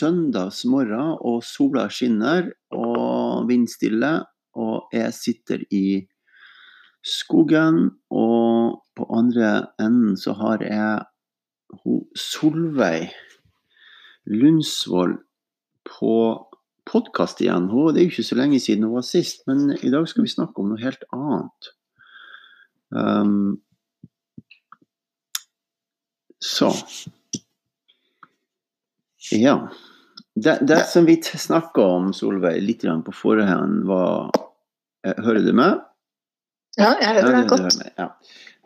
søndagsmorgen, og sola skinner, og vindstille. Og jeg sitter i skogen, og på andre enden så har jeg Solveig Lundsvold på podkast igjen. Det er jo ikke så lenge siden hun var sist, men i dag skal vi snakke om noe helt annet. Um, så Ja. Det, det som vi snakka om, Solveig, litt på forhånd, var eh, Hører du meg? Ja, jeg hører deg godt. ja.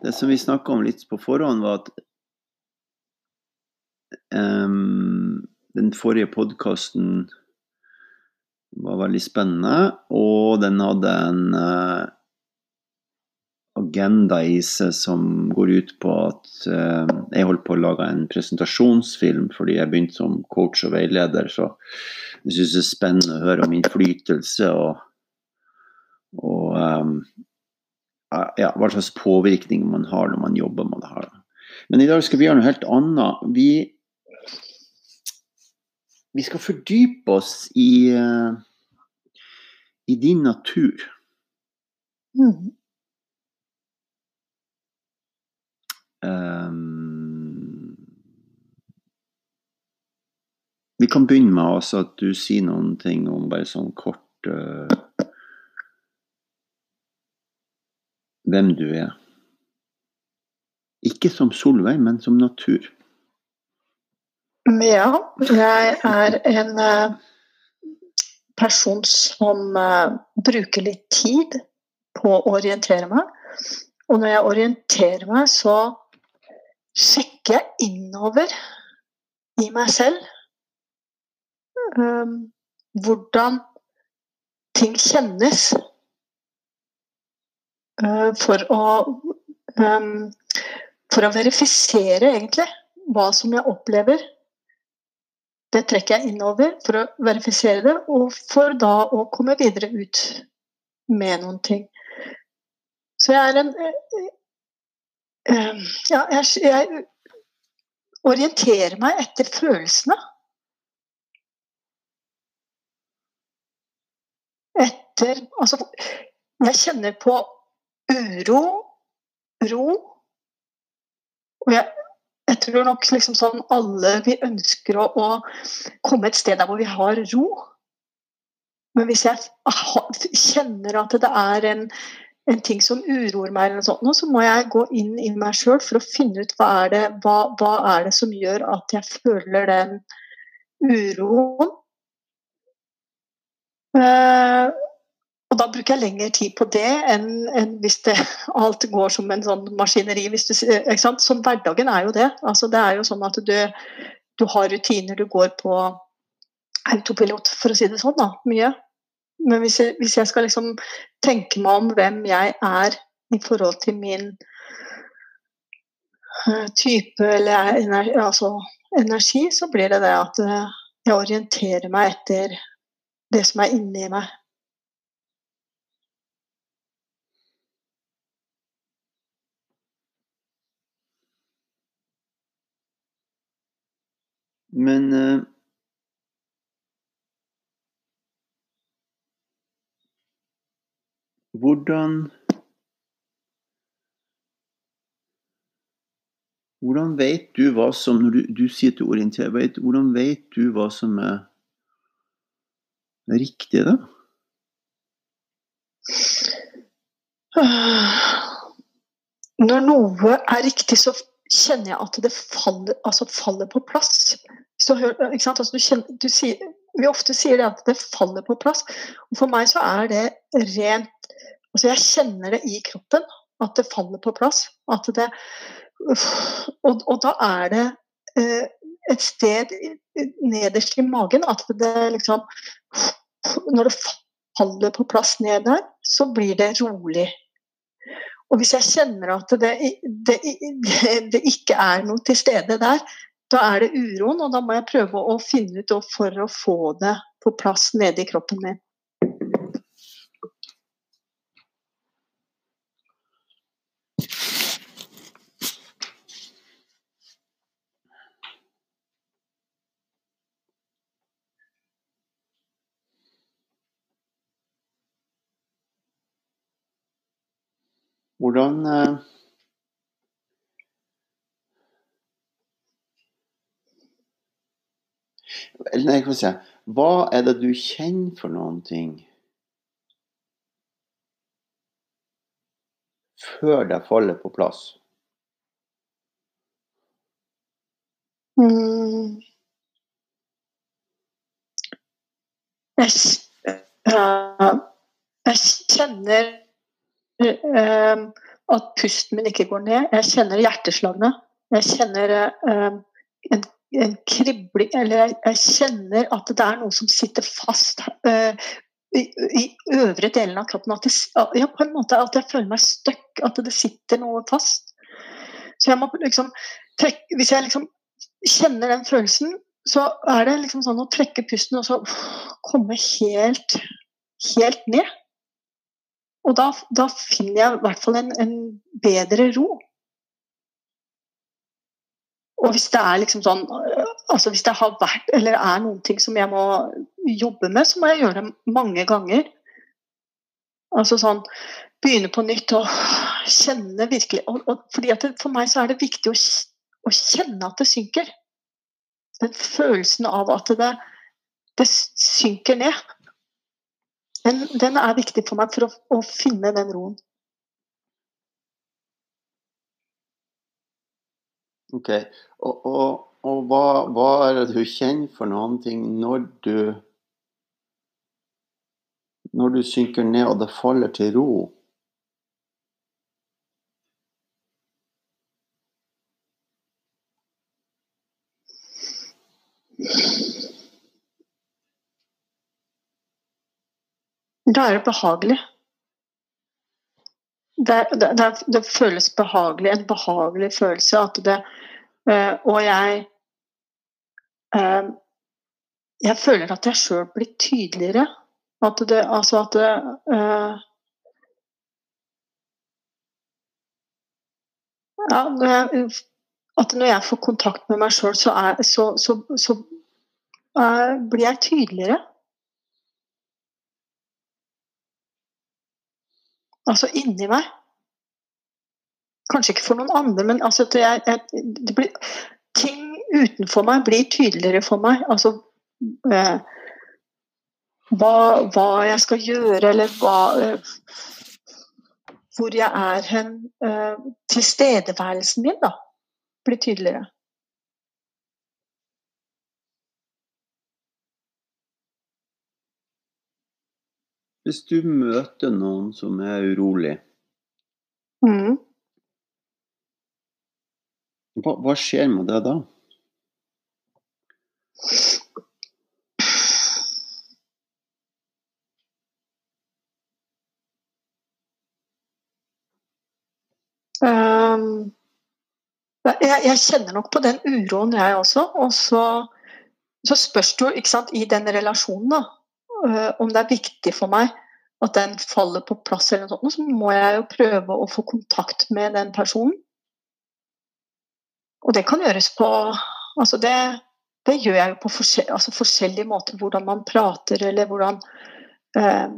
det som vi snakka om litt på forhånd, var at um, den forrige podkasten var veldig spennende, og den hadde en eh, agenda i seg som går ut på at eh, jeg holdt på å lage en presentasjonsfilm fordi jeg begynte som coach og veileder, så jeg syns det er spennende å høre om innflytelse og, og um, ja, hva slags påvirkning man har når man jobber med det her. Men i dag skal vi gjøre noe helt annet. Vi, vi skal fordype oss i, uh, i din natur. Mhm. Ehm, vi kan begynne med også at du sier noen ting om bare sånn kort uh, hvem du er. Ikke som Solveig, men som natur. Ja, jeg er en eh, person som eh, bruker litt tid på å orientere meg. Og når jeg orienterer meg, så sjekker jeg innover i meg selv um, hvordan ting kjennes. Uh, for å um, For å verifisere, egentlig, hva som jeg opplever. Det trekker jeg innover for å verifisere det, og for da å komme videre ut med noen ting. Så jeg er en eh, Ja, jeg, jeg orienterer meg etter følelsene. Etter Altså, jeg kjenner på uro, ro. Og jeg, jeg tror nok liksom sånn alle vi ønsker å, å komme et sted der hvor vi har ro. Men hvis jeg kjenner at det er en, en ting som uroer meg, eller noe sånt, så må jeg gå inn i meg sjøl for å finne ut hva er, det, hva, hva er det som gjør at jeg føler den uroen. Uh, og da bruker jeg lengre tid på det enn, enn hvis det, alt går som en sånn maskineri. Du, ikke sant? Sånn hverdagen er jo det. Altså, det er jo sånn at du, du har rutiner, du går på autopilot, for å si det sånn. da, Mye. Men hvis jeg, hvis jeg skal liksom tenke meg om hvem jeg er i forhold til min eh, type eller energi, altså energi, så blir det det at eh, jeg orienterer meg etter det som er inni meg. Men eh, hvordan Hvordan vet du hva som Når du, du sier at orienterer, vet, hvordan vet du hva som er riktig, da? Når noe er riktig, så kjenner jeg at det faller, altså faller på plass. Sant? Altså du kjenner, du sier, vi ofte sier det at det faller på plass. Og for meg så er det rent altså Jeg kjenner det i kroppen, at det faller på plass. At det, og, og da er det eh, et sted nederst i magen at det liksom Når det faller på plass ned der, så blir det rolig. Og hvis jeg kjenner at det, det, det, det ikke er noe til stede der, da er det uroen, og da må jeg prøve å finne ut for å få det på plass nede i kroppen min. Hvordan eh, nei, hva skal jeg Hva er det du kjenner for noen ting før det faller på plass? Mm. Jeg, jeg kjenner uh, at pusten min ikke går ned. Jeg kjenner hjerteslagene. Jeg kjenner uh, en, en, kribling Eller jeg, jeg, kjenner at det er noe som sitter fast i, i, øvre delen av kroppen. At det, ja, på en måte at jeg føler meg stuck. At det sitter noe fast. Så jeg må liksom trekke Hvis jeg liksom kjenner den følelsen, så er det liksom sånn å trekke pusten og så komme helt, helt ned. Og da, da finner jeg i hvert fall en, en, bedre ro. Og hvis det er liksom sånn altså Hvis det har vært eller er noen ting som jeg må jobbe med, så må jeg gjøre det mange ganger. Altså sånn Begynne på nytt og kjenne virkelig og, og fordi det, For meg så er det viktig å å kjenne at det synker. Den følelsen av at det, det synker ned. Den, den, er viktig for meg for å, å finne den roen. Ok. Og, og, og hva, hva, er det du kjenner for noen ting når du Når du synker ned og det faller til ro? Da er det behagelig. Det, det, det, det føles behagelig, en behagelig følelse at det øh, Og jeg øh, Jeg føler at jeg sjøl blir tydeligere. At det Altså at det øh, Ja, når jeg, at når jeg får kontakt med meg sjøl, så, så, så, så blir jeg tydeligere. Altså inni meg. Kanskje ikke for noen andre, men altså jeg, jeg, blir, ting utenfor meg blir tydeligere for meg. Altså eh, hva, hva, jeg skal gjøre, eller hva eh, Hvor jeg er hen. Eh, tilstedeværelsen min, da, blir tydeligere. Hvis du møter noen som er urolig, mm. hva, hva, skjer med det da? Um, jeg, jeg, kjenner nok på den uroen, jeg også. Og så, så spørs det jo, sant, i den relasjonen, da Eh, om det er viktig for meg at den faller på plass, eller noe sånt, så må jeg jo prøve å få kontakt med den personen. Og det kan gjøres på Altså det, det gjør jeg jo på forskjell, altså forskjellige måter. Hvordan man prater, eller hvordan eh,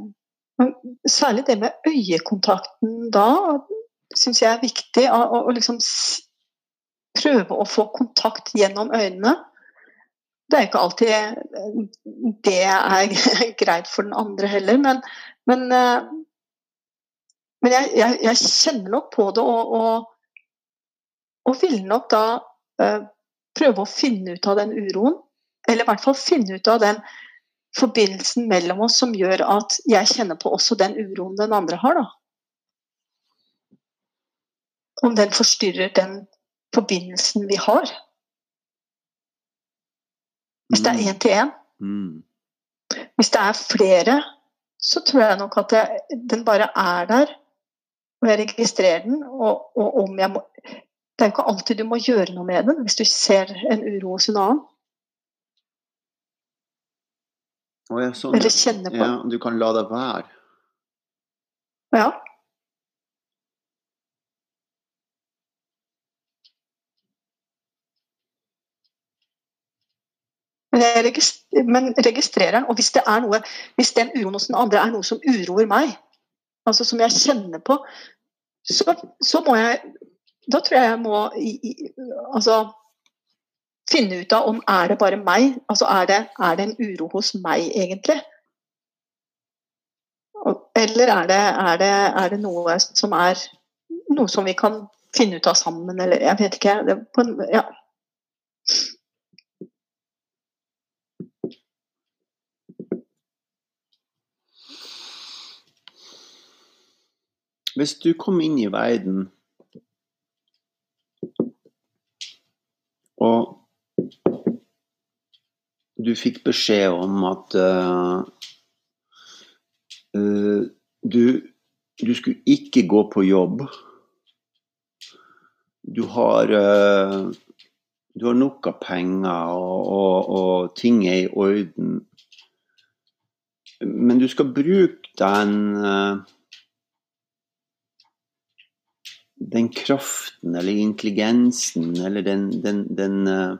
særlig det med øyekontakten da syns jeg er viktig. Å, å liksom prøve å få kontakt gjennom øynene. Det er ikke alltid eh, det er greit for den andre heller, men, men, eh, men jeg, jeg, jeg, kjenner nok på det og, og, og vil nok da uh, prøve å finne ut av den uroen. Eller i hvert fall finne ut av den forbindelsen mellom oss som gjør at jeg kjenner på også den uroen den andre har. da. Om den forstyrrer den forbindelsen vi har. Hvis det er én mm. til én. Mm. Hvis det er flere, så tror jeg nok at jeg, den bare er der. Og jeg registrerer den. Og, og om jeg må Det er jo ikke alltid du må gjøre noe med den hvis du ser en uro hos en annen. Oh, ja, sånn, Eller kjenne på ja, Du kan la det være. Ja. Men registrerer den. Og hvis det er noe, hvis den uroen hos den andre er noe som uroer meg, altså som jeg kjenner på, så, så må jeg Da tror jeg jeg må i, i, altså, finne ut av om er det bare meg. Altså er det, er det en uro hos meg, egentlig? Eller er det, er, det, er det, noe som er noe som vi kan finne ut av sammen, eller jeg vet ikke. Det, en, ja. Hvis du kom inn i verden og du fikk beskjed om at uh, du, du, skulle ikke gå på jobb. Du har, uh, du har nok av penger, og, og, og, ting er i orden. Men du skal bruke den den kraften eller intelligensen eller den, den, den uh,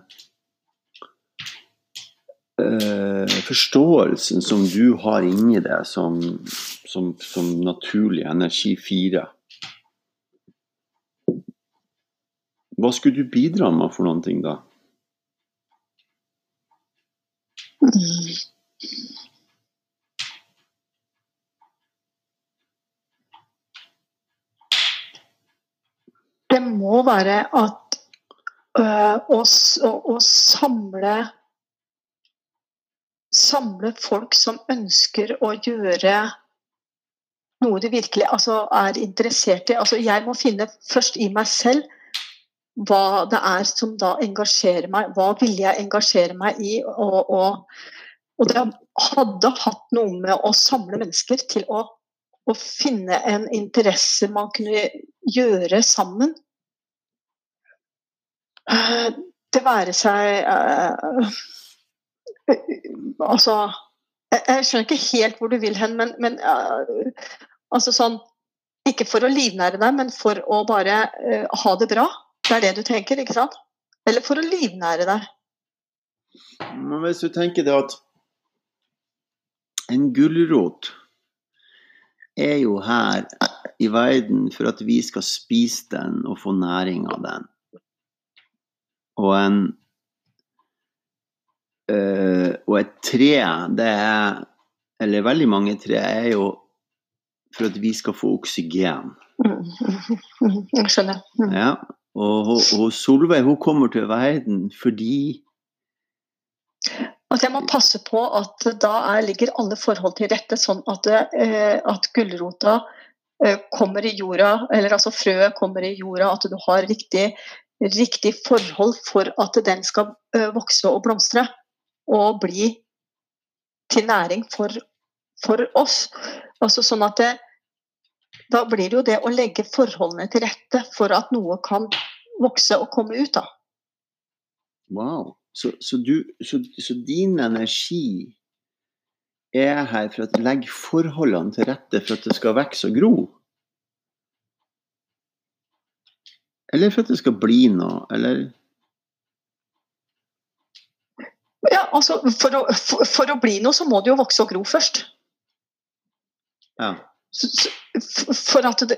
forståelsen som du har inni deg som, som, som naturlig energi fire. Hva skulle du bidra med for noen ting da? Mm. Det må være at øh, å, å, samle Samle folk som ønsker å gjøre noe de virkelig altså, er interessert i. Altså, jeg må finne først i meg selv hva det er som da engasjerer meg. Hva vil jeg engasjere meg i? Og, og, og det hadde hatt noe med å samle mennesker til å, å finne en interesse man kunne gjøre sammen. Eh, det være seg uh, Altså jeg, skjønner ikke helt hvor du vil hen, men, men altså sånn Ikke for å livnære deg, men for å bare ha det bra. Det er det du tenker, ikke sant? Eller for å livnære deg. Men hvis du tenker det at en gulrot er jo her i verden for at vi skal spise den og få næring av den. Og, en, øh, og et tre, det er Eller veldig mange tre er jo for at vi skal få oksygen. Jeg skjønner. Mm. Ja, og, og Solveig hun kommer til verden fordi at jeg må passe på at da er, ligger alle forhold til rette, sånn at, eh, at gulrota eh, kommer i jorda, eller altså frøet kommer i jorda, at du har riktig riktig forhold for at den skal vokse og blomstre og bli til næring for, for oss. Altså sånn at det, da blir det jo det å legge forholdene til rette for at noe kan vokse og komme ut. da. Wow. Så, så, du, så, så din energi er her for å legge forholdene til rette for at det skal vokse og gro? Eller for at det skal bli noe, eller? Ja, altså for å, for, for å, bli noe, så må det jo vokse og gro først. Ja. Det,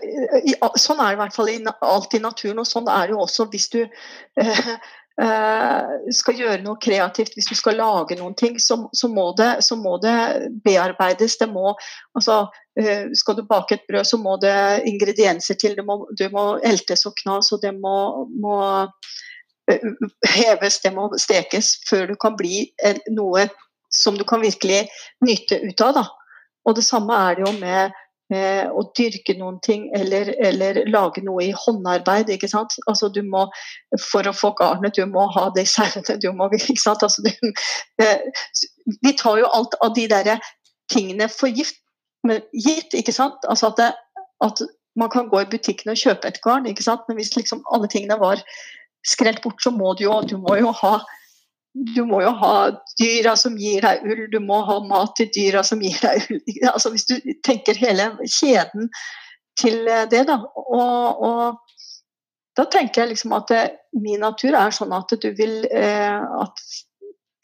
sånn er det i hvert fall i, alt i naturen, og sånn er det jo også hvis du Eh, skal gjøre noe kreativt, hvis du skal lage noen ting, så, så, må, det, så må, det, bearbeides. Det må, altså, eh, skal du bake et brød, så må det ingredienser til. Det må, det må eltes og knas, og det må, må eh, heves, det må stekes før du kan bli noe som du kan virkelig nyte ut av. Da. Og det samme er det jo med eh, å dyrke noen ting eller, eller, lage noe i håndarbeid. ikke sant? Altså du må, For å få garnet, du må ha det du må ikke sant? Altså, du, eh, vi tar jo alt av de der tingene for gift, gitt, ikke sant? Altså at, det, at man kan gå i butikken og kjøpe et garn, ikke sant? men hvis liksom alle tingene var skrelt bort, så må du jo, du må jo ha du må jo ha dyra som gir deg ull, du må ha mat til dyra som gir deg ull. Altså Hvis du tenker hele kjeden til det, da. Og, og da tenker jeg liksom at det, min natur er sånn at du vil eh, At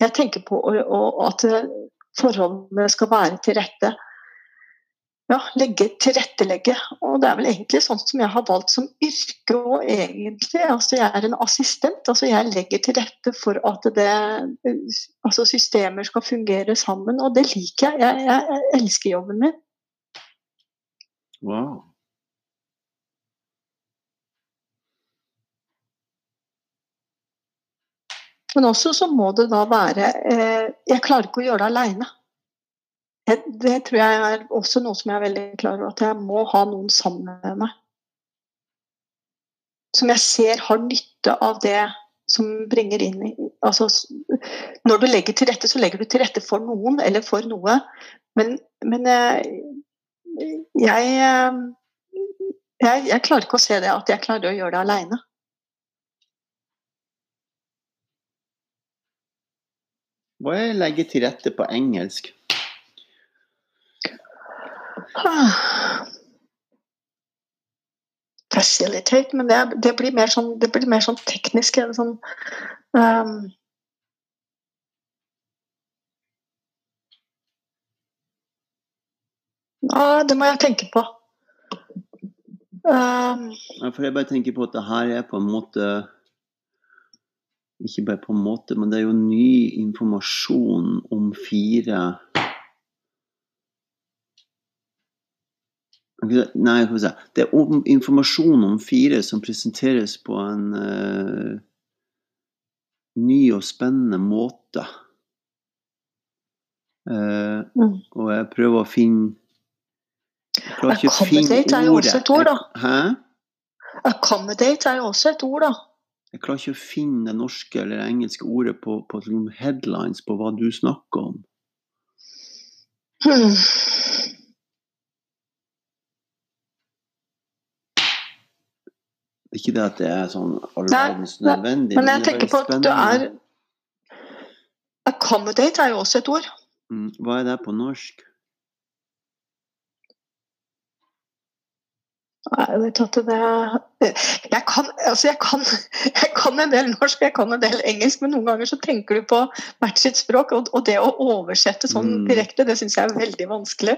jeg tenker på og, og at forholdene skal være til rette. Ja, legge, tilrettelegge. Og det er vel egentlig sånn som jeg har valgt som yrke òg, egentlig. Altså jeg er en assistent. altså Jeg legger til rette for at det, altså systemer skal fungere sammen. Og det liker jeg. Jeg, jeg, elsker jobben min. Wow. Men også så må det da være eh, Jeg klarer ikke å gjøre det aleine. Det tror jeg er også noe som jeg er veldig klar over, at jeg må ha noen sammen med meg. Som jeg ser har nytte av det som bringer inn i altså, Når du legger til rette, så legger du til rette for noen eller for noe. Men, men eh, jeg, eh, jeg, jeg klarer ikke å se det at jeg klarer å gjøre det aleine. Hva er 'legge til rette' på engelsk? Facilitate, men det, det, blir mer sånn, det blir mer sånn teknisk. Sånn, um, ja, det må jeg tenke på. Um, ja, for jeg bare tenker på at det her er på en måte Ikke bare på en måte, men det er jo ny informasjon om fire Nei, det er informasjon om fire som presenteres på en uh, ny og spennende måte. Uh, mm. Og jeg prøver å finne jeg klarer ikke å finne ordet. er jo også et ord, da. Hæ? Accommodate er jo også et ord, da. Jeg klarer ikke å finne det norske eller det engelske ordet på, på headlines på hva du snakker om. Hmm. Ikke det at det er sånn all verdens nødvendig. Men jeg tenker på at du er Accommodate er jo også et ord. Mm, hva er det på norsk? Jeg vet at det jeg kan, altså jeg, kan, jeg kan en del norsk jeg kan en del engelsk, men noen ganger så tenker du på hvert sitt språk. Og, og det å oversette sånn mm. direkte, det syns jeg er veldig vanskelig.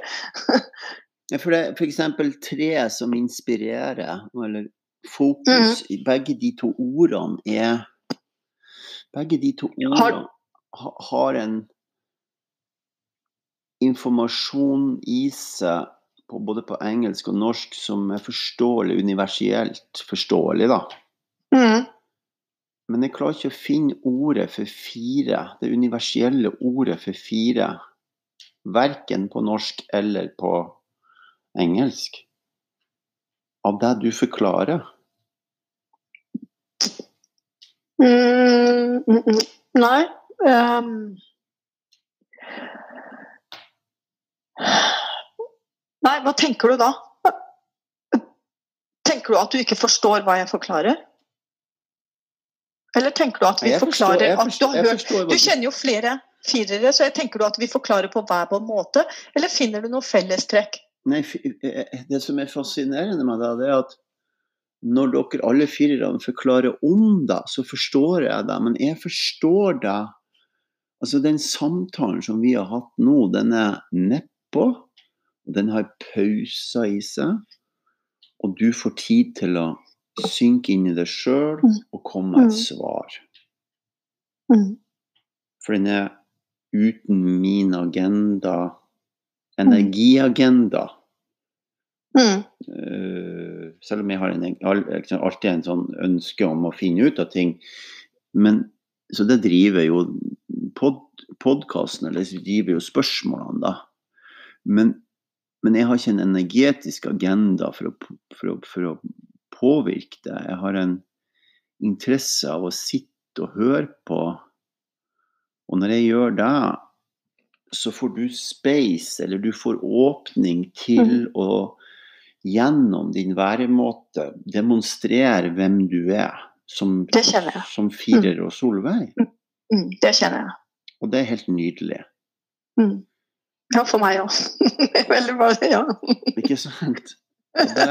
for det f.eks. tre som inspirerer, eller fokus mm. Begge de to ordene er Begge de to ordene har, har en informasjon i seg på, både på engelsk og norsk som er forståelig, universielt forståelig, da. Mm. Men jeg klarer ikke å finne ordet for fire, det universelle ordet for fire. Verken på norsk eller på engelsk. Av det du forklarer. Mm, mm, mm. nei. Um, nei, hva tenker du da? Tenker du at du ikke forstår hva jeg forklarer? Eller tenker du at vi forklarer forstår, at du, har hørt, du kjenner jo flere firere, så jeg tenker du at vi forklarer på hver vår måte, eller finner du noe fellestrekk? Nei, eh, eh, Det som er fascinerende med det er at når dere alle firerne forklarer om det, så forstår jeg det. Men jeg forstår det Altså, den samtalen som vi har hatt nå, den er nedpå. Den har pauser i seg. Og du får tid til å synke inn i det sjøl mm. og komme med et mm. svar. Mm. For den er uten min agenda, energiagenda. Mm. Uh, selv om jeg har en, alltid en sånn ønske om å finne ut av ting. Men, så det driver jo pod, podkasten, eller så driver jo spørsmålene, da. Men, men, jeg har ikke en energetisk agenda for å, for, å, for å, påvirke det. Jeg har en interesse av å sitte og høre på. Og når jeg gjør det, så får du space, eller du får åpning til mm. å gjennom din væremåte demonstrere hvem du er som, som firer og Solveig. Mm. Mm, det kjenner jeg. Og det er helt nydelig. Mm. Ja, for meg òg. Veldig bra. Ja. Ikke sant? Det,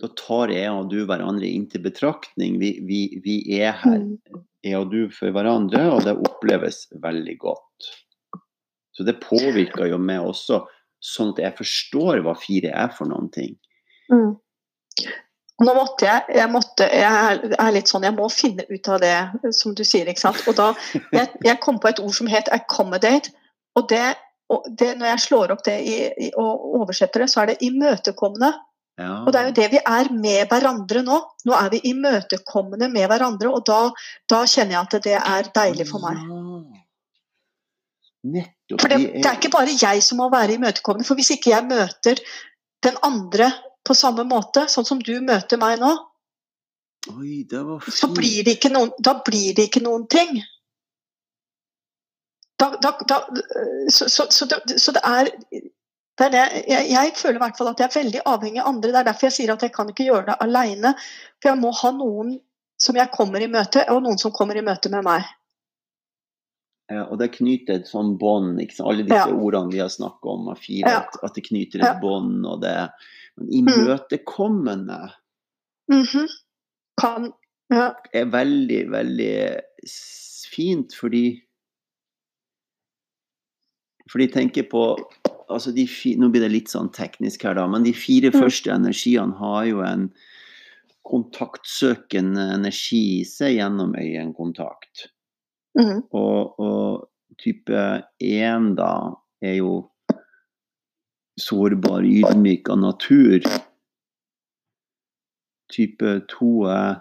da tar jeg og du hverandre inn til betraktning. Vi, vi, vi er her, mm. jeg og du, for hverandre, og det oppleves veldig godt. Så det påvirker jo meg også sånn at jeg forstår hva fire er for noen ting. Mm. Nå måtte jeg, jeg, måtte, jeg er litt sånn, jeg må finne ut av det, som du sier. ikke sant? Og da, Jeg, jeg kom på et ord som het 'accommodate'. og det, og det Når jeg slår opp det i, i, og oversetter det, så er det 'imøtekommende'. Ja. Og det er jo det vi er med hverandre nå. Nå er vi imøtekommende med hverandre, og da, da kjenner jeg at det er deilig for meg. Nettopp. For det, det er ikke bare jeg som må være imøtekommende. For hvis ikke jeg møter den andre på samme måte, sånn som du møter meg nå, Oi, det var så blir det ikke noen, da blir det ikke noen ting. Da, da, da, så, så, så, det, så det er det er det. Jeg, jeg føler i hvert fall at jeg er veldig avhengig av andre. Det er derfor jeg sier at jeg kan ikke gjøre det alene. For jeg må ha noen som jeg kommer i møte, og noen som kommer i møte med meg. Ja, og det knyter et sånn bånd, alle disse Ja. ordene vi har snakket om, av fire, Ja. at, det knyter et bånd, og det Mm. imøtekommende Mhm. Kan ja. er veldig, veldig fint, fordi fordi jeg tenker på altså de Nå blir det litt sånn teknisk her, da, men de fire Mm. første energiene har jo en kontaktsøkende energi i seg gjennom øyekontakt. Mhm. Og, og type én da er jo sårbar, ydmyk av natur. Type to er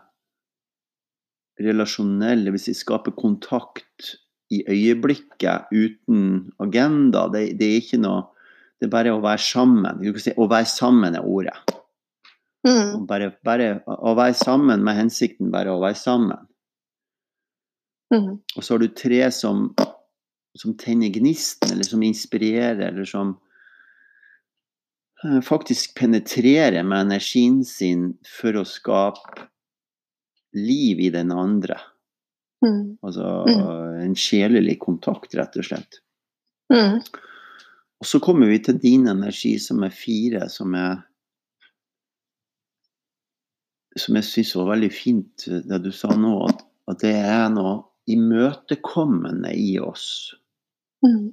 relasjonell, dvs. Si skaper kontakt i øyeblikket uten agenda. Det, det er ikke noe Det er bare å være sammen. Si, å være sammen er ordet. Mm. Bare, bare å være sammen med hensikten bare å være sammen. Mhm. Og så har du tre som, som tenner gnisten, eller som inspirerer, eller som eh, faktisk penetrerer med energien sin for å skape liv i den andre. Mm. Altså Mm. en sjelelig kontakt, rett og slett. Mm. Og så kommer vi til din energi, som er fire, som er Som jeg syns var veldig fint, det du sa nå, at, at det er noe imøtekommende i oss. Mm.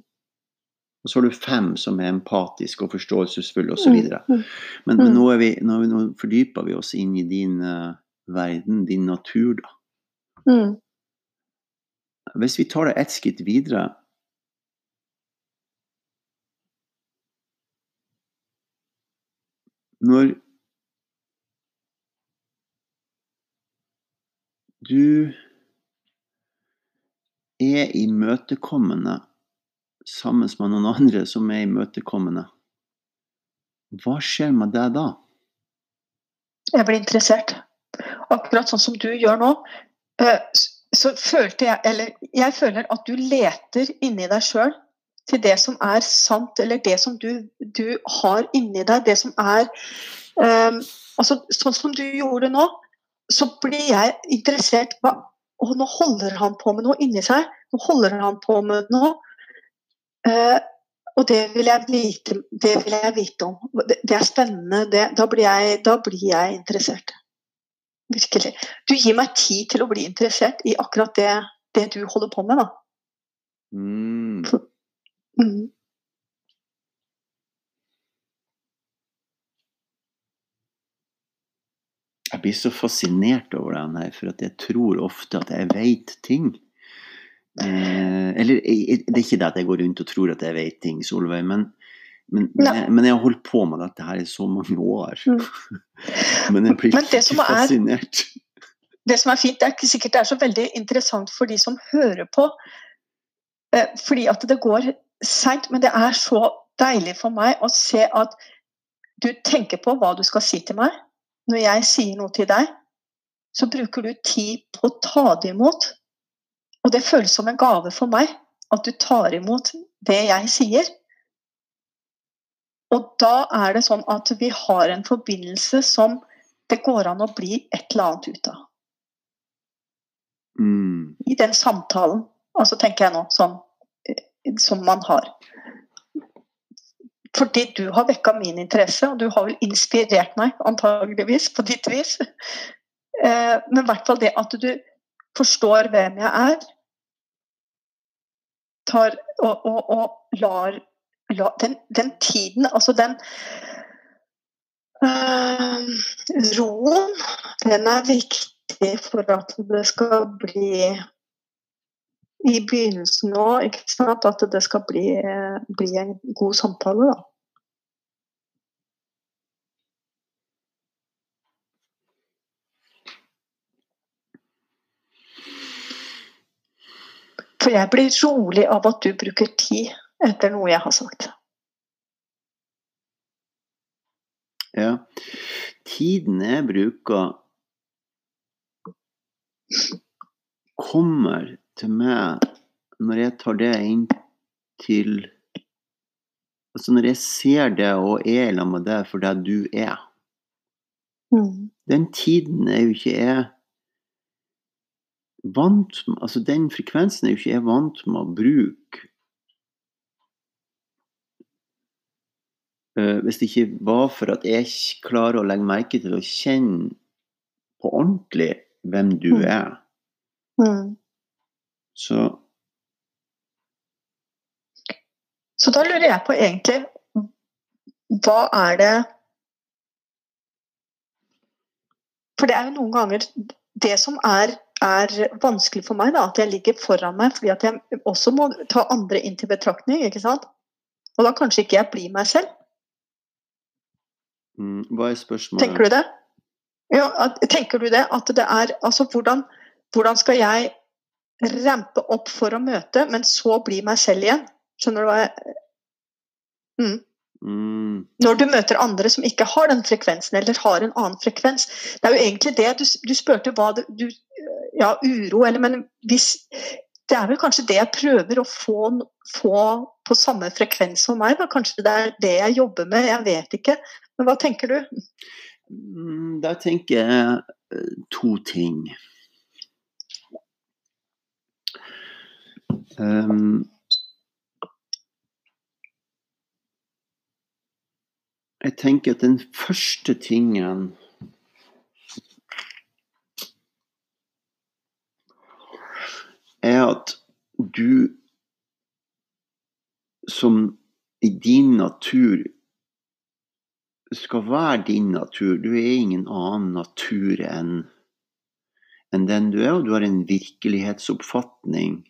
Og så har du fem som er empatiske og forståelsesfulle osv. Mhm. Men, men Mm. nå, vi, nå, vi- nå fordyper vi oss inn i din uh, verden, din natur, da. Mm. Hvis vi tar det ett skritt videre Når du er imøtekommende sammen med noen andre som er imøtekommende, hva skjer med deg da? Jeg blir interessert. Akkurat sånn som du gjør nå, eh, så følte jeg Eller jeg føler at du leter inni deg sjøl til det som er sant, eller det som du, du har inni deg, det som er um, altså Sånn som du gjorde nå, så blir jeg interessert hva, Å, nå holder han på med noe inni seg. Nå holder han på med noe. Eh, og det vil jeg vite, det vil jeg vite om. Det, det er spennende. Det, da, blir jeg, da blir jeg interessert. Virkelig. Du gir meg tid til å bli interessert i akkurat det, det du holder på med. Da. Mm. Mm. Jeg blir så fascinert over den her, for at jeg tror ofte at jeg vet ting. Eh, eller jeg- det er ikke det at jeg går rundt og tror at jeg vet ting, Solveig, men, men, jeg, men jeg har holdt på med dette her i så mange år. Mm. men jeg blir Men det som er- fascinert. Det som er fint, det er ikke sikkert det er så veldig interessant for de som hører på. Eh, fordi at det går seint, men det er så deilig for meg å se at du tenker på hva du skal si til meg. Når jeg sier noe til deg, så bruker du tid på å ta det imot. Og det føles som en gave for meg at du tar imot det jeg sier. Og da er det sånn at vi har en forbindelse som det går an å bli et eller annet ut av. Mm. I den samtalen, altså tenker jeg nå, eh, som man har. Fordi du har vekka min interesse, og du har vel inspirert meg, antageligvis, på ditt vis. Eh, Men i hvert fall det at du forstår hvem jeg er, tar, og, og, og lar la, den, den tiden, altså den øh, Roen, den er viktig for at det skal bli i begynnelsen nå, ikke sant, at det skal bli, bli en god samtale, da. For jeg blir rolig av at du bruker tid etter noe jeg har sagt. Ja. Tiden jeg bruker, kommer til meg når jeg tar det inn til Altså når jeg ser det og er sammen med det for det du er. Mm. Den tiden er jo ikke jeg vant med Altså den frekvensen er jo ikke jeg vant med å bruke. uh, hvis det ikke var for at jeg ikke klarer å legge merke til å kjenne på ordentlig hvem du Mm. er, Mm. Så Så da lurer jeg på egentlig Hva er det For det er jo noen ganger det som er, er vanskelig for meg, da, at jeg ligger foran meg fordi at jeg også må ta andre inn til betraktning. ikke sant? Og da kanskje ikke jeg blir meg selv. mm, Hva er spørsmålet? Tenker du det? Ja, tenker du det? At det er Altså, hvordan, hvordan skal jeg rampe opp for å møte, men så bli meg selv igjen? Skjønner du hva jeg mm. Mm, Når du møter andre som ikke har den frekvensen, eller har en annen frekvens. Det er jo egentlig det du, du spurte hva det, du Ja, uro, eller Men hvis Det er vel kanskje det jeg prøver å få, få på samme frekvens som meg? Da. Kanskje det er det jeg jobber med? Jeg vet ikke. Men hva tenker du? mm, Da tenker jeg eh, to ting. Um, jeg tenker at den første tingen er at du som i din natur skal være din natur. Du er ingen annen natur enn den du er, og du har en virkelighetsoppfatning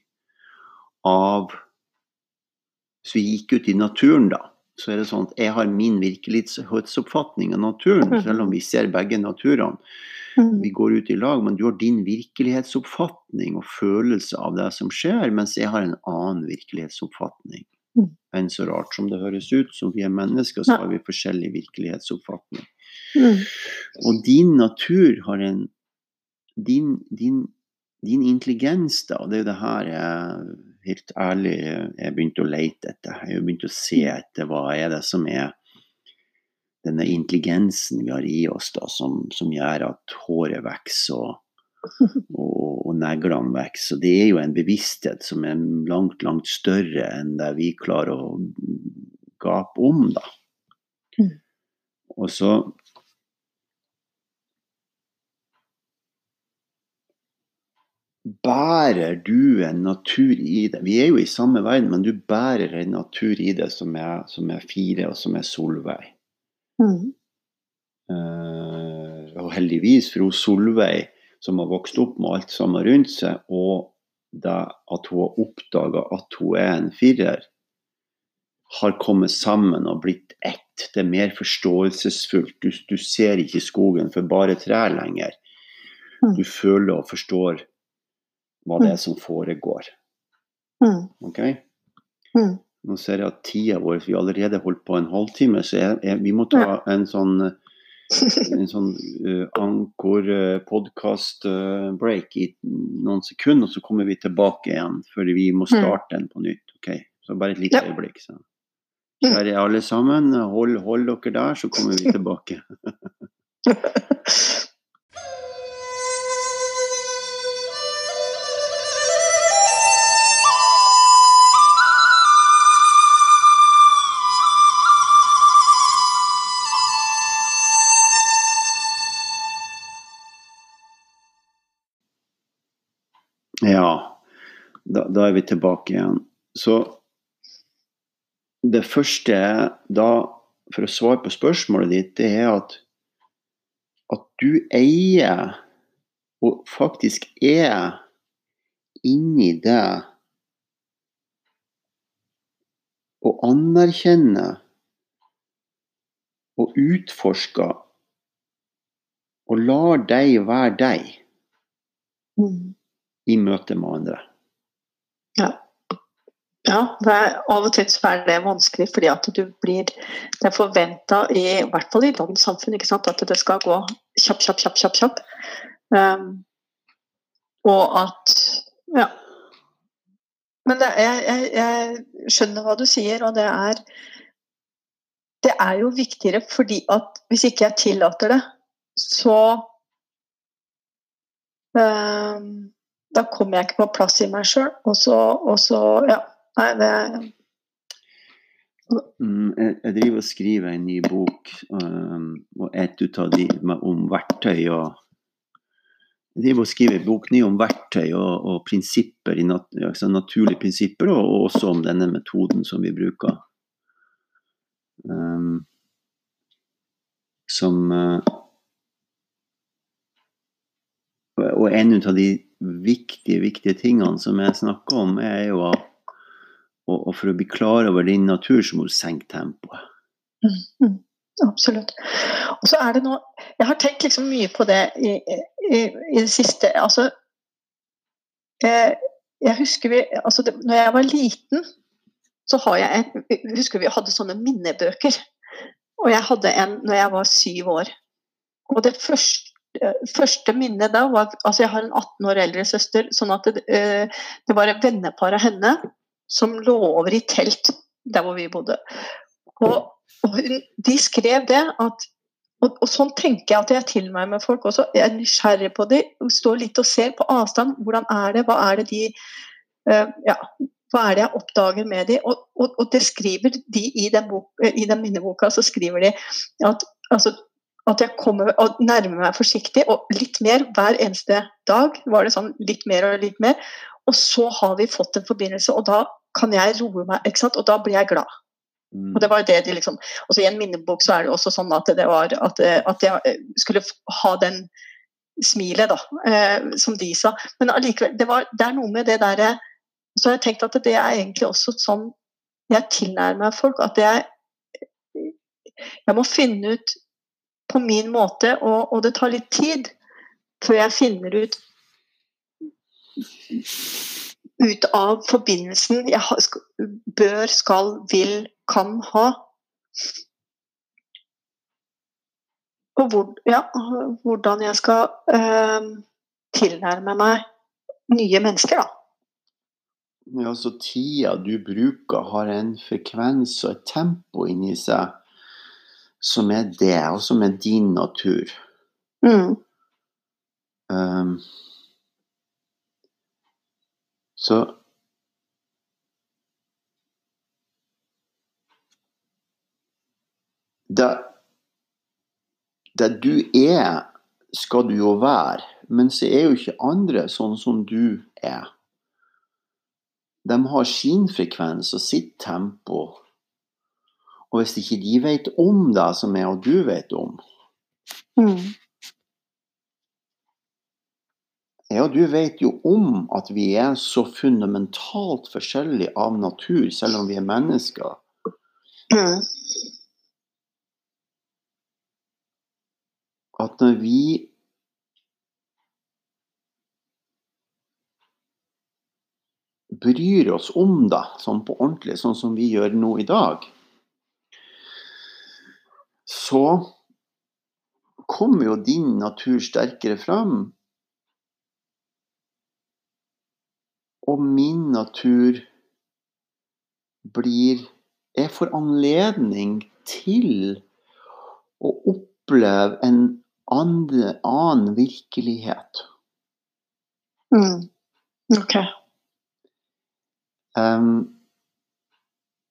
av Hvis vi gikk ut i naturen, da, så er det sånn at jeg har min virkelighetsoppfatning av naturen, selv om vi ser begge naturene. Mm. Vi går ut i lag, men du har din virkelighetsoppfatning og følelse av det som skjer, mens jeg har en annen virkelighetsoppfatning. Mm. Enn så rart som det høres ut, som vi er mennesker, så har vi forskjellig virkelighetsoppfatning. Og din natur har en Din, din, din intelligens, da, og det er jo det her jeg helt ærlig jeg begynte å lete etter. Jeg begynte å se etter hva er det som er denne intelligensen vi har i oss, da, som, som gjør at håret vokser og, og, og neglene vokser. Det er jo en bevissthet som er langt, langt større enn det vi klarer å gape om, da. Mm. Og så bærer du en natur i deg. Vi er jo i samme verden, men du bærer en natur i deg som er, som er fire, og som er Solveig. Mm. Uh, og heldigvis for hun Solveig, som har vokst opp med alt sammen rundt seg, og det at hun har oppdaga at hun er en firer, har kommet sammen og blitt ett. Det er mer forståelsesfullt. Du, du ser ikke skogen for bare trær lenger. Mm. Du føler og forstår hva det er som foregår. Mm. ok? Mm. Nå ser jeg at tida vår Vi har allerede holdt på en halvtime, så jeg, jeg, vi må ta en sånn en sånn uh, ankor-podkast-break uh, break i noen sekunder, og så kommer vi tilbake igjen før vi må starte den på nytt. ok? Så bare et lite Ja. øyeblikk. Så. Kjære alle sammen, hold, hold dere der, så kommer vi tilbake. Ja, da, da er vi tilbake igjen. Så det første da, for å svare på spørsmålet ditt, det er at, at du eier, og faktisk er inni det og anerkjenner og utforsker og lar deg være deg Mm. I møte med andre. Ja. ja er, av og til er det vanskelig fordi at du blir Det er forventa, i hvert fall i dagens samfunn, at det skal gå kjapp, kjapp, kjapp, kjapp. kjapp. Um, og at Ja. Men det, jeg, jeg, jeg skjønner hva du sier, og det er Det er jo viktigere fordi at hvis ikke jeg tillater det, så um, Da kommer jeg ikke på plass i meg sjøl, og og så Ja. Nei, det Mm, jeg, driver og skriver en ny bok, um, og et av de om verktøy og Jeg driver og skriver en bok ny om verktøy og, og prinsipper, altså naturlige prinsipper, og også om denne metoden som vi bruker. Um, som uh, Og en av de viktige, viktige tingene som jeg snakker om, er jo at og, og for å bli klar over din natur, så må du senke tempoet. Mm, absolutt. Og så er det noe Jeg har tenkt liksom mye på det i, i, i det siste. Altså jeg, jeg husker vi altså det, når jeg var liten, så har jeg en husker vi hadde sånne minnebøker. Og jeg hadde en når jeg var syv år. Og det første, første minnet da var Altså, jeg har en 18 år eldre søster, sånn at det, det var et vennepar av henne som lå over i telt der hvor vi bodde. Og, og de skrev det at og, og, sånn tenker jeg at jeg til meg med folk også. Jeg er nysgjerrig på dem. Står litt og ser på avstand. Hvordan er det? Hva er det de uh, ja, hva er det jeg oppdager med dem? Og, og, og, det skriver de i den, bok, i den minneboka, så skriver de at, altså, at jeg kommer og nærmer meg forsiktig, og litt mer hver eneste dag. var det sånn litt mer og litt mer. Og så har vi fått en forbindelse, og da kan jeg roe meg, ikke sant? og da blir jeg glad. Mm. Og det var det de liksom Og så i en minnebok så er det også sånn at det var at, at jeg skulle ha den smilet, da, eh, som de sa. Men allikevel, det, var, det er noe med det derre Så har jeg tenkt at det er egentlig også sånn jeg tilnærmer meg folk. At jeg Jeg må finne ut på min måte, og, og det tar litt tid før jeg finner ut ut av forbindelsen jeg bør, skal, vil, kan ha. Og hvor, ja, hvordan jeg skal eh, tilnærme meg nye mennesker, da. Ja, så tida du bruker, har en frekvens og et tempo inni seg som er det, og som er din natur. Mm. Um, så det, det du er, skal du jo være, men så er jo ikke andre sånn som du er. De har sin frekvens og sitt tempo. Og hvis ikke de vet om det som jeg og du vet om, Mm. og du vet jo om at vi er så fundamentalt forskjellige av natur, selv om vi er mennesker. Mm. At når vi bryr oss om det sånn på ordentlig, sånn som vi gjør nå i dag, så kommer jo din natur sterkere fram. Og min natur blir Jeg får anledning til å oppleve en andre, annen virkelighet. Mm. Ok. Um,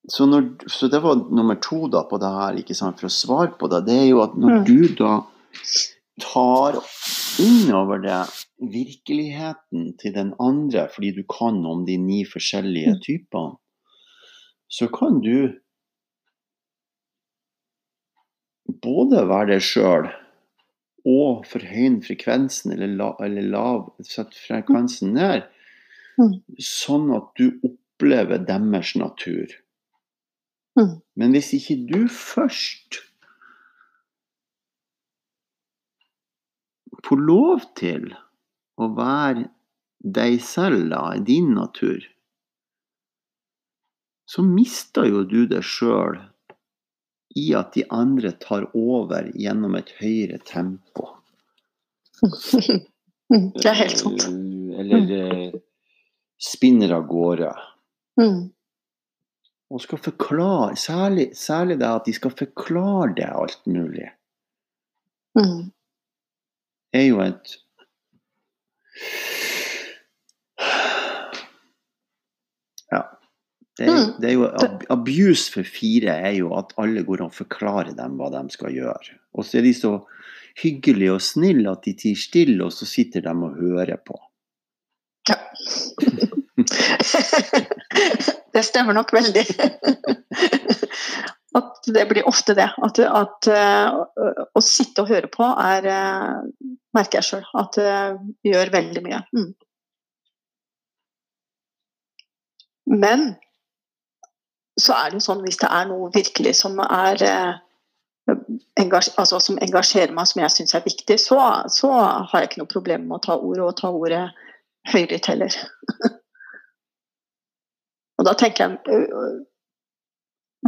så, når, så det var nummer to da på det her, ikke sant, for å svare på det. Det er jo at når Mm. du da tar innover deg virkeligheten til den andre fordi du kan om de ni forskjellige Mm. typene, så kan du både være deg sjøl og forhøye frekvensen, eller, la, eller lav, sette frekvensen ned, Mm. sånn at du opplever deres natur. Mm. Men hvis ikke du først får lov til å være deg selv, da, i din natur, så mister jo du deg sjøl i at de andre tar over gjennom et høyere tempo. Mm, Det er helt sant. Eller eh, spinner av gårde. Mm. Og skal forklare, særlig, særlig det at de skal forklare det alt mulig, Mm. er jo et Ja. Det er, Mm. det er jo ab Abuse for fire er jo at alle går og forklarer dem hva de skal gjøre. Og så er de så hyggelige og snille at de tier stille, og så sitter de og hører på. Ja. det stemmer nok veldig. At det blir ofte det. At, at uh, å sitte og høre på er uh, Merker jeg sjøl at det gjør veldig mye. Mm. Men så er det jo sånn hvis det er noe virkelig som er eh, engasj altså, som engasjerer meg, som jeg syns er viktig, så, så har jeg ikke noe problem med å ta ordet og ta ordet høylytt heller. og da tenker jeg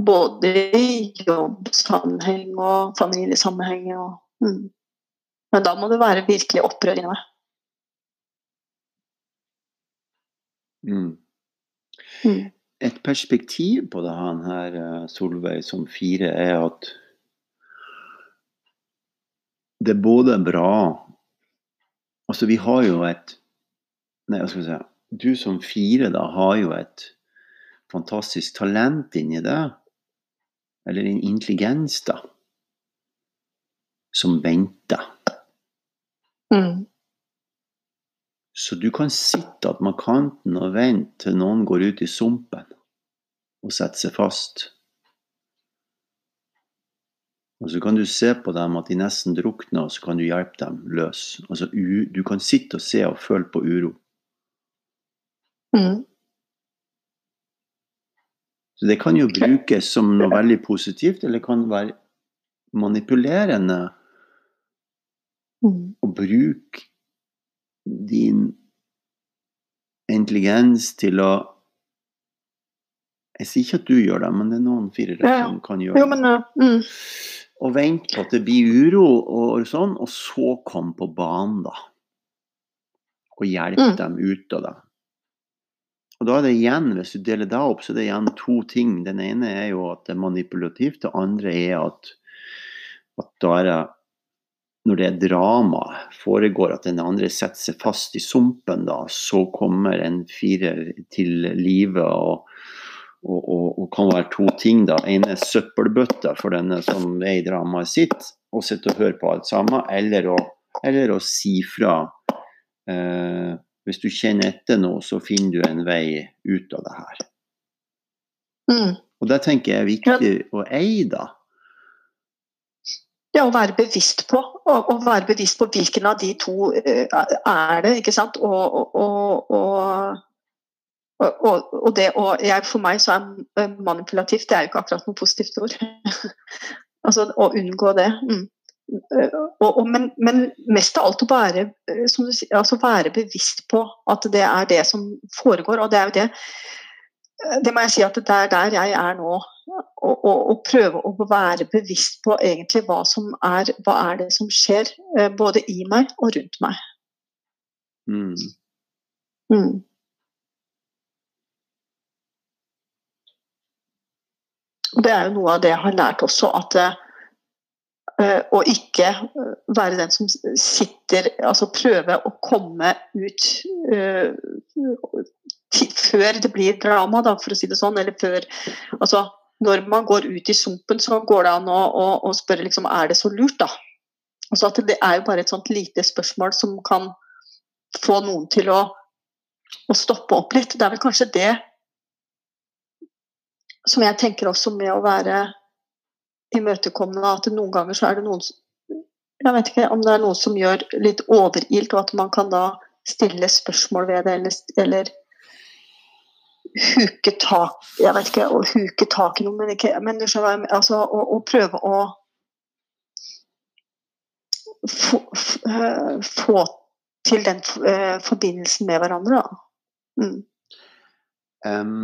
både i jobbsammenheng og familiesammenheng. Og, mm. Men da må det være virkelig opprør inni meg. Mm. Mm. Et perspektiv på det han her, eh, Solveig, som fire, er at det er både bra Altså, vi har jo et Nei, hva skal vi si Du som fire da har jo et fantastisk talent inni deg. Eller en intelligens, da. Som venter. Mm. Så du kan sitte attmed kanten og vente til noen går ut i sumpen og setter seg fast. Og så kan du se på dem at de nesten drukner, og så kan du hjelpe dem løs. Altså, du kan sitte og se og føle på uro. Mm. Så det kan jo brukes som noe veldig positivt, eller kan være manipulerende Mm. å bruke din intelligens til å Jeg sier ikke at du gjør det, men det er noen firere Ja, ja. som kan gjøre det. mm. Og vente på at det blir uro og sånn, og så komme på banen, da. Og hjelpe Mm. dem ut av det. Og da er det igjen, hvis du deler det opp, så er det igjen to ting. Den ene er jo at det er manipulativt. Det andre er at, at da er det når det er drama foregår, at den andre setter seg fast i sumpen, da, så kommer en firer til live og, og, og, og kan være to ting. da. En er søppelbøtta for denne som er i dramaet sitt, og sitter og hører på alt sammen, eller å, eller å si fra. Eh, hvis du kjenner etter noe, så finner du en vei ut av det her. Mm. Og det tenker jeg er viktig å eie, da. Ja, å være bevisst på. Å, være bevisst på hvilken av de to eh, er det, ikke sant. Og, og, og, og, og, det jeg, For meg så er manipulativt det er jo ikke akkurat noe positivt ord. altså å unngå det. Mm. Eh, Og, og, men, men mest av alt å være, eh, som du sier, altså være bevisst på at det er det som foregår. Og det er jo det eh, Det må jeg si at det er der jeg er nå å, prøve å være bevisst på egentlig hva som er, hva er det som skjer, både i meg og rundt meg. Mm. Mm. Og Det er jo noe av det jeg har lært også, at eh, å ikke eh, være den som sitter Altså prøve å komme ut eh, før det blir drama, da, for å si det sånn. Eller før Altså når man går ut i sumpen, så går det an å, å, å spørre liksom, er det så lurt, da. Altså at det er jo bare et sånt lite spørsmål som kan få noen til å, å stoppe opp litt. Det er vel kanskje det som jeg tenker også med å være imøtekommende at noen ganger så er det noen Jeg vet ikke om det er noe som gjør litt overilt, og at man kan da stille spørsmål ved det, eller, eller huke tak Jeg vet ikke, å huke tak i noe, men, ikke, men du skjønner, altså, å, å prøve å få, f- få til den eh, forbindelsen med hverandre. Da. Mm. Em,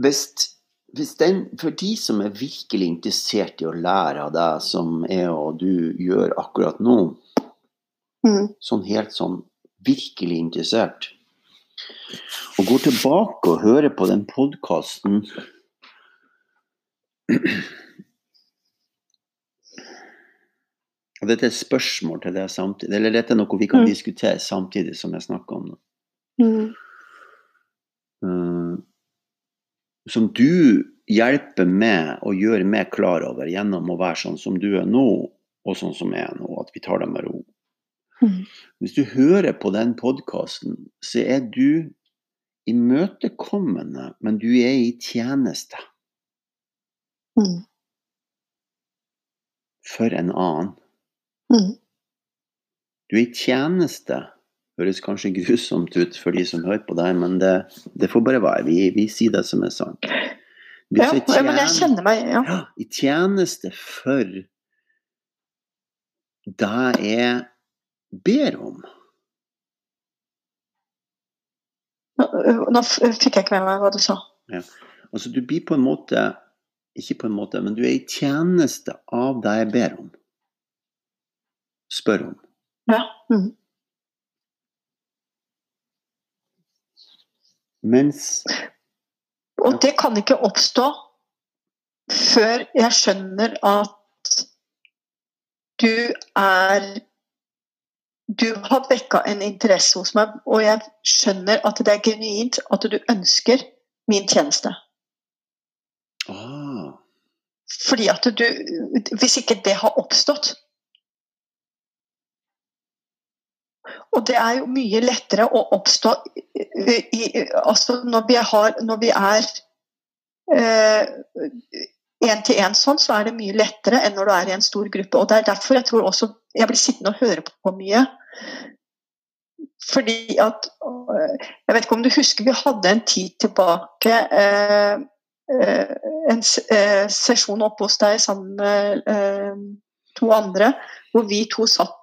hvis, hvis den, for de som er virkelig interessert i å lære av deg, som jeg og du gjør akkurat nå, Mm. sånn helt sånn virkelig interessert, og går tilbake og hører på den podkasten Og dette er et spørsmål til deg samtidig, eller dette er noe vi kan Mm. diskutere samtidig som jeg snakker om det. Mm. Eh, som du hjelper med å gjøre meg klar over gjennom å være sånn som du er nå, og sånn som jeg er nå, at vi tar det med ro. Mm. Hvis du hører på den podkasten, så er du imøtekommende, men du er i tjeneste Mm. for en annen. Mm. Du er i tjeneste. Høres kanskje grusomt ut for de som hører på deg, men det, det får bare være. Vi, vi sier det som er sant. Ja, så men jeg kjenner meg ja. ja, i tjeneste for det jeg ber om. Nå nå fikk jeg ikke med meg hva du sa. Altså, du blir på en måte Ikke på en måte, men du er i tjeneste av det jeg ber om. Spør om. Ja. Mm. Mens Og det kan ikke oppstå før jeg skjønner at du er Du har vekka en interesse hos meg, og jeg skjønner at det er genuint at du ønsker min tjeneste. ah, Fordi at du Hvis ikke det har oppstått Og det er jo mye lettere å oppstå i, altså når vi, har, når vi er én til én sånn, så er det mye lettere enn når du er i en stor gruppe. Og det er derfor jeg tror også jeg blir sittende og høre på mye. Fordi at Jeg vet ikke om du husker vi hadde en tid tilbake eh, eh, en eh, sesjon oppe hos deg sammen med eh, to andre, hvor vi to satt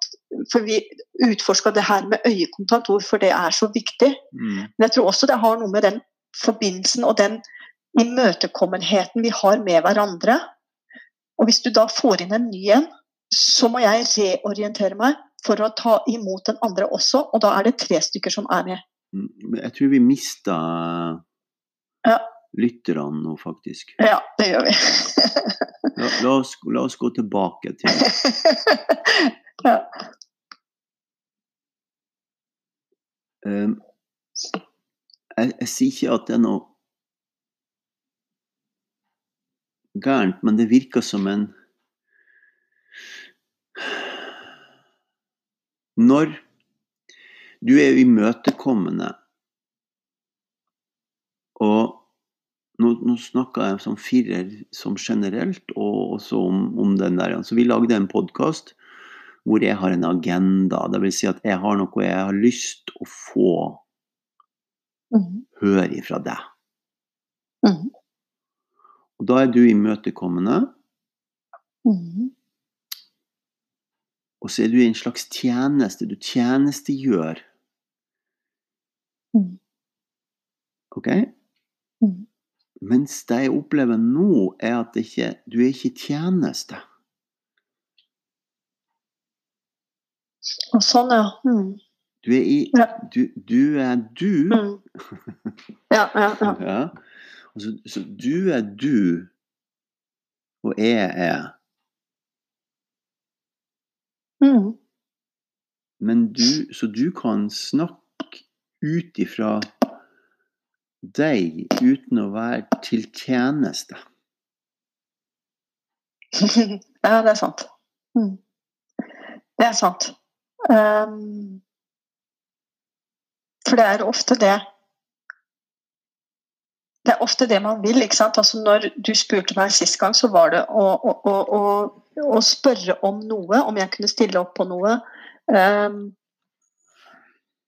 For vi utforska det her med øyekontakt, hvorfor det er så viktig. mm, Men jeg tror også det har noe med den forbindelsen og den imøtekommenheten vi har med hverandre. Og hvis du da får inn en ny en, så må jeg reorientere meg for å ta imot den andre også, og da er det tre stykker som er med. mm, Jeg tror vi mista Ja. lytterne nå, faktisk. Ja, det gjør vi. La, la, oss, la oss gå tilbake til ja. Um, jeg, jeg sier ikke at det er noe gærent, men det virker som en Når du er imøtekommende og nå, nå snakker jeg som firer som generelt, og også om, om den der. Så vi lagde en podkast hvor jeg har en agenda. Det vil si at jeg har noe jeg har lyst å få Mhm. høre ifra deg. Mhm. Og da er du imøtekommende, Mhm. og så er du i en slags tjeneste. Du tjenestegjør. Mm. Ok? Mm. Mens det jeg opplever nå, er at det ikke, du er ikke i tjeneste. Og sånn, ja. Mm. Du er i Ja. Du, du er du. Mm. Ja, ja, ja. Ja. Altså, så du er du, og jeg er. Mm. Men du, så du kan snakke ut ifra deg uten å være til tjeneste. ja, det er sant. Mm. Det er sant. Ehm, for det er ofte det det er ofte det man vil. ikke sant? Altså Når du spurte meg sist gang, så var det å, å, å, å spørre om noe, om jeg kunne stille opp på noe. Um,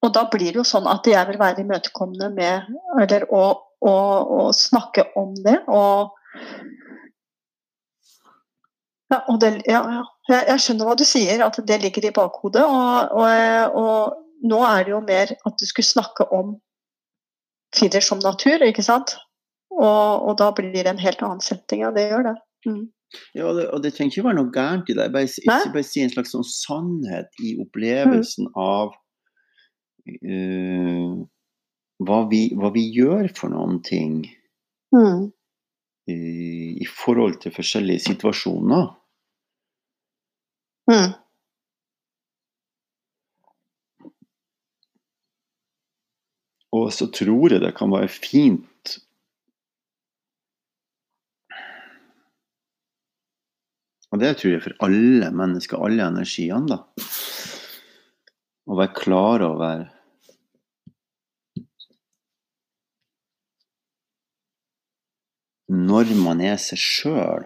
og da blir det jo sånn at jeg vil være imøtekommende med Eller å snakke om det. Og ja, det, ja, ja. Jeg, jeg, skjønner hva du sier, at det ligger i bakhodet. Og, og, og nå er det jo mer at du skulle snakke om firer som natur, ikke sant? Og, og, da blir det en helt annen setting. Ja, det gjør det. Mm. Ja, og det, og det trenger ikke være noe gærent i det. Bare, ikke bare si en slags sånn sannhet i opplevelsen mm. av uh, hva, vi, hva, vi, gjør for noen ting mm. i, i, forhold til forskjellige situasjoner. Mm. Og så tror jeg det kan være fint Og det tror jeg for alle mennesker, alle energiene, da. Å være klar over Når man er seg sjøl,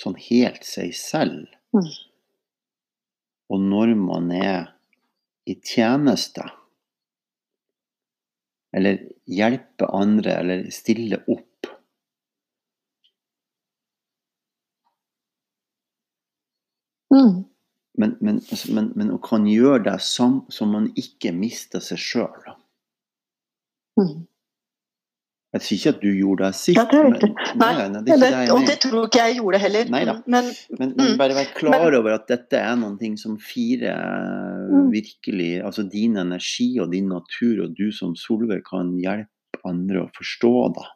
sånn helt seg selv, mm. Og når man er i tjeneste, eller hjelper andre, eller stiller opp Mm. Men, men, altså, men, men, hun kan gjøre det sånn som man ikke mister seg sjøl. Mm. Jeg sier ikke at du gjorde det sist. Det men, nei, nei, nei, det, det, og det tror ikke jeg gjorde heller. Neida. Men, men, mm, bare vær klar over at dette er noen ting som fire mm. virkelig Altså din energi og din natur og du som Solveig kan hjelpe andre å forstå det.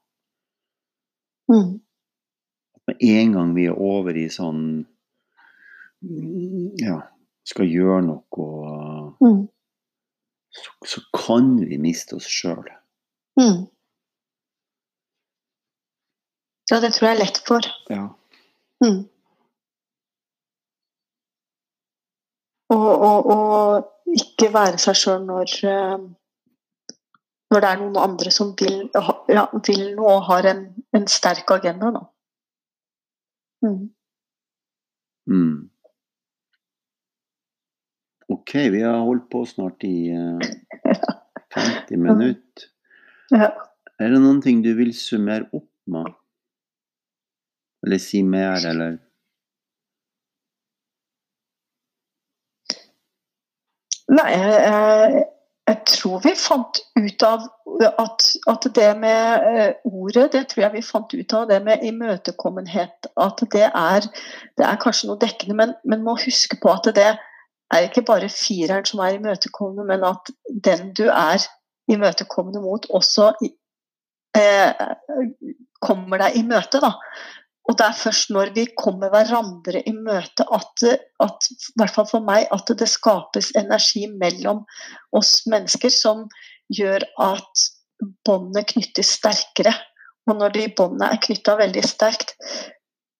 Mm. Med en gang vi er over i sånn ja, skal gjøre noe, mm. så, så, kan vi miste oss sjøl. Mm. Ja, det tror jeg er lett for. Ja. Mm. Og, og, og, ikke være seg sjøl når, eh, når det er noen andre som vil, ja, vil noe og har en, en sterk agenda, da. Mm. Mm. Ok, vi har holdt på snart i uh, eh, 50 minutter. Ja. Er det noen ting du vil summere opp med? Eller si mer, eller? Nei, jeg, jeg tror vi fant ut av at, at, det med eh, ordet, det tror jeg vi fant ut av. Det med imøtekommenhet, at det er, det er kanskje noe dekkende. Men, men må huske på at det, er ikke bare fireren som er imøtekommende, men at den du er imøtekommende mot, også eh, kommer deg i møte. Da. Og det er først når vi kommer hverandre i møte at, at, i hvert fall for meg, at det skapes energi mellom oss mennesker som gjør at båndene knyttes sterkere. Og når de båndene er knytta veldig sterkt,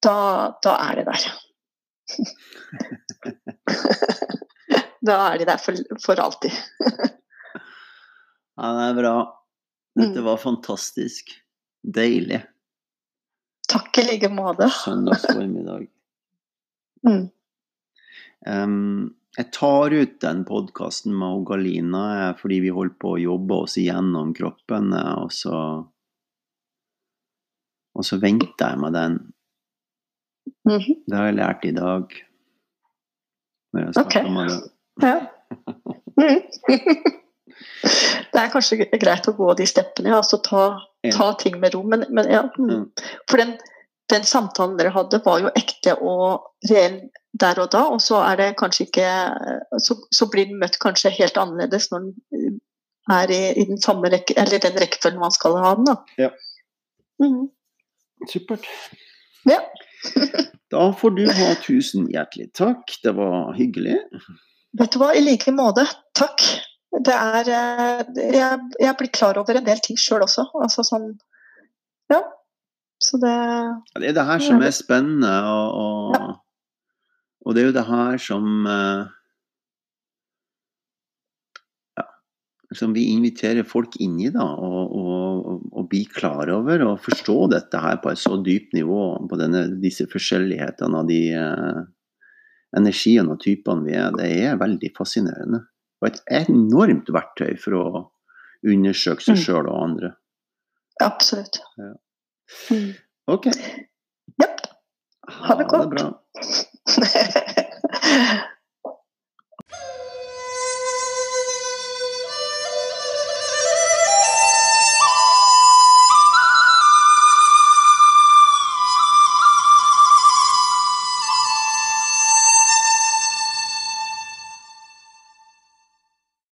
da, da er det der. da er de der for, for alltid. ja, det er bra. Dette mm. var fantastisk. Deilig. Takk i like måte. Søndag formiddag. Mm. Um, jeg tar ut den podkasten med Galina fordi vi holder på å jobbe oss igjennom kroppen, og så Og så venter jeg med den. Mm -hmm. Det har jeg lært i dag. Når jeg okay. med deg. Ja. Mm. Det er kanskje greit å gå de steppene, ja, altså ta, ta ting med ro. Men, men ja. Mm. For den, den, samtalen dere hadde, var jo ekte og reell der og da. Og så er det kanskje ikke Så, så blir den møtt kanskje helt annerledes når den er i, i den samme rekke, eller den rekkefølgen man skal ha den. da. Ja. Mm. Supert. Ja. da får du ha tusen hjertelig takk. Det var hyggelig. Vet du hva, i like måte. Takk. Det er eh, jeg, jeg blir klar over en del ting sjøl også. Altså sånn Ja. Så det Det er det her som er spennende, og, og, ja. og det er jo det her som eh, ja, som vi inviterer folk inn i, da, og, og, og bli klar over og forstå dette her på et så dypt nivå, på denne, disse forskjellighetene av de eh, energiene og typene vi er, det er veldig fascinerende. Og et enormt verktøy for å undersøke seg Mm. sjøl og andre. Absolutt. Ja. Mm. OK. Ja. Ha det godt. bra.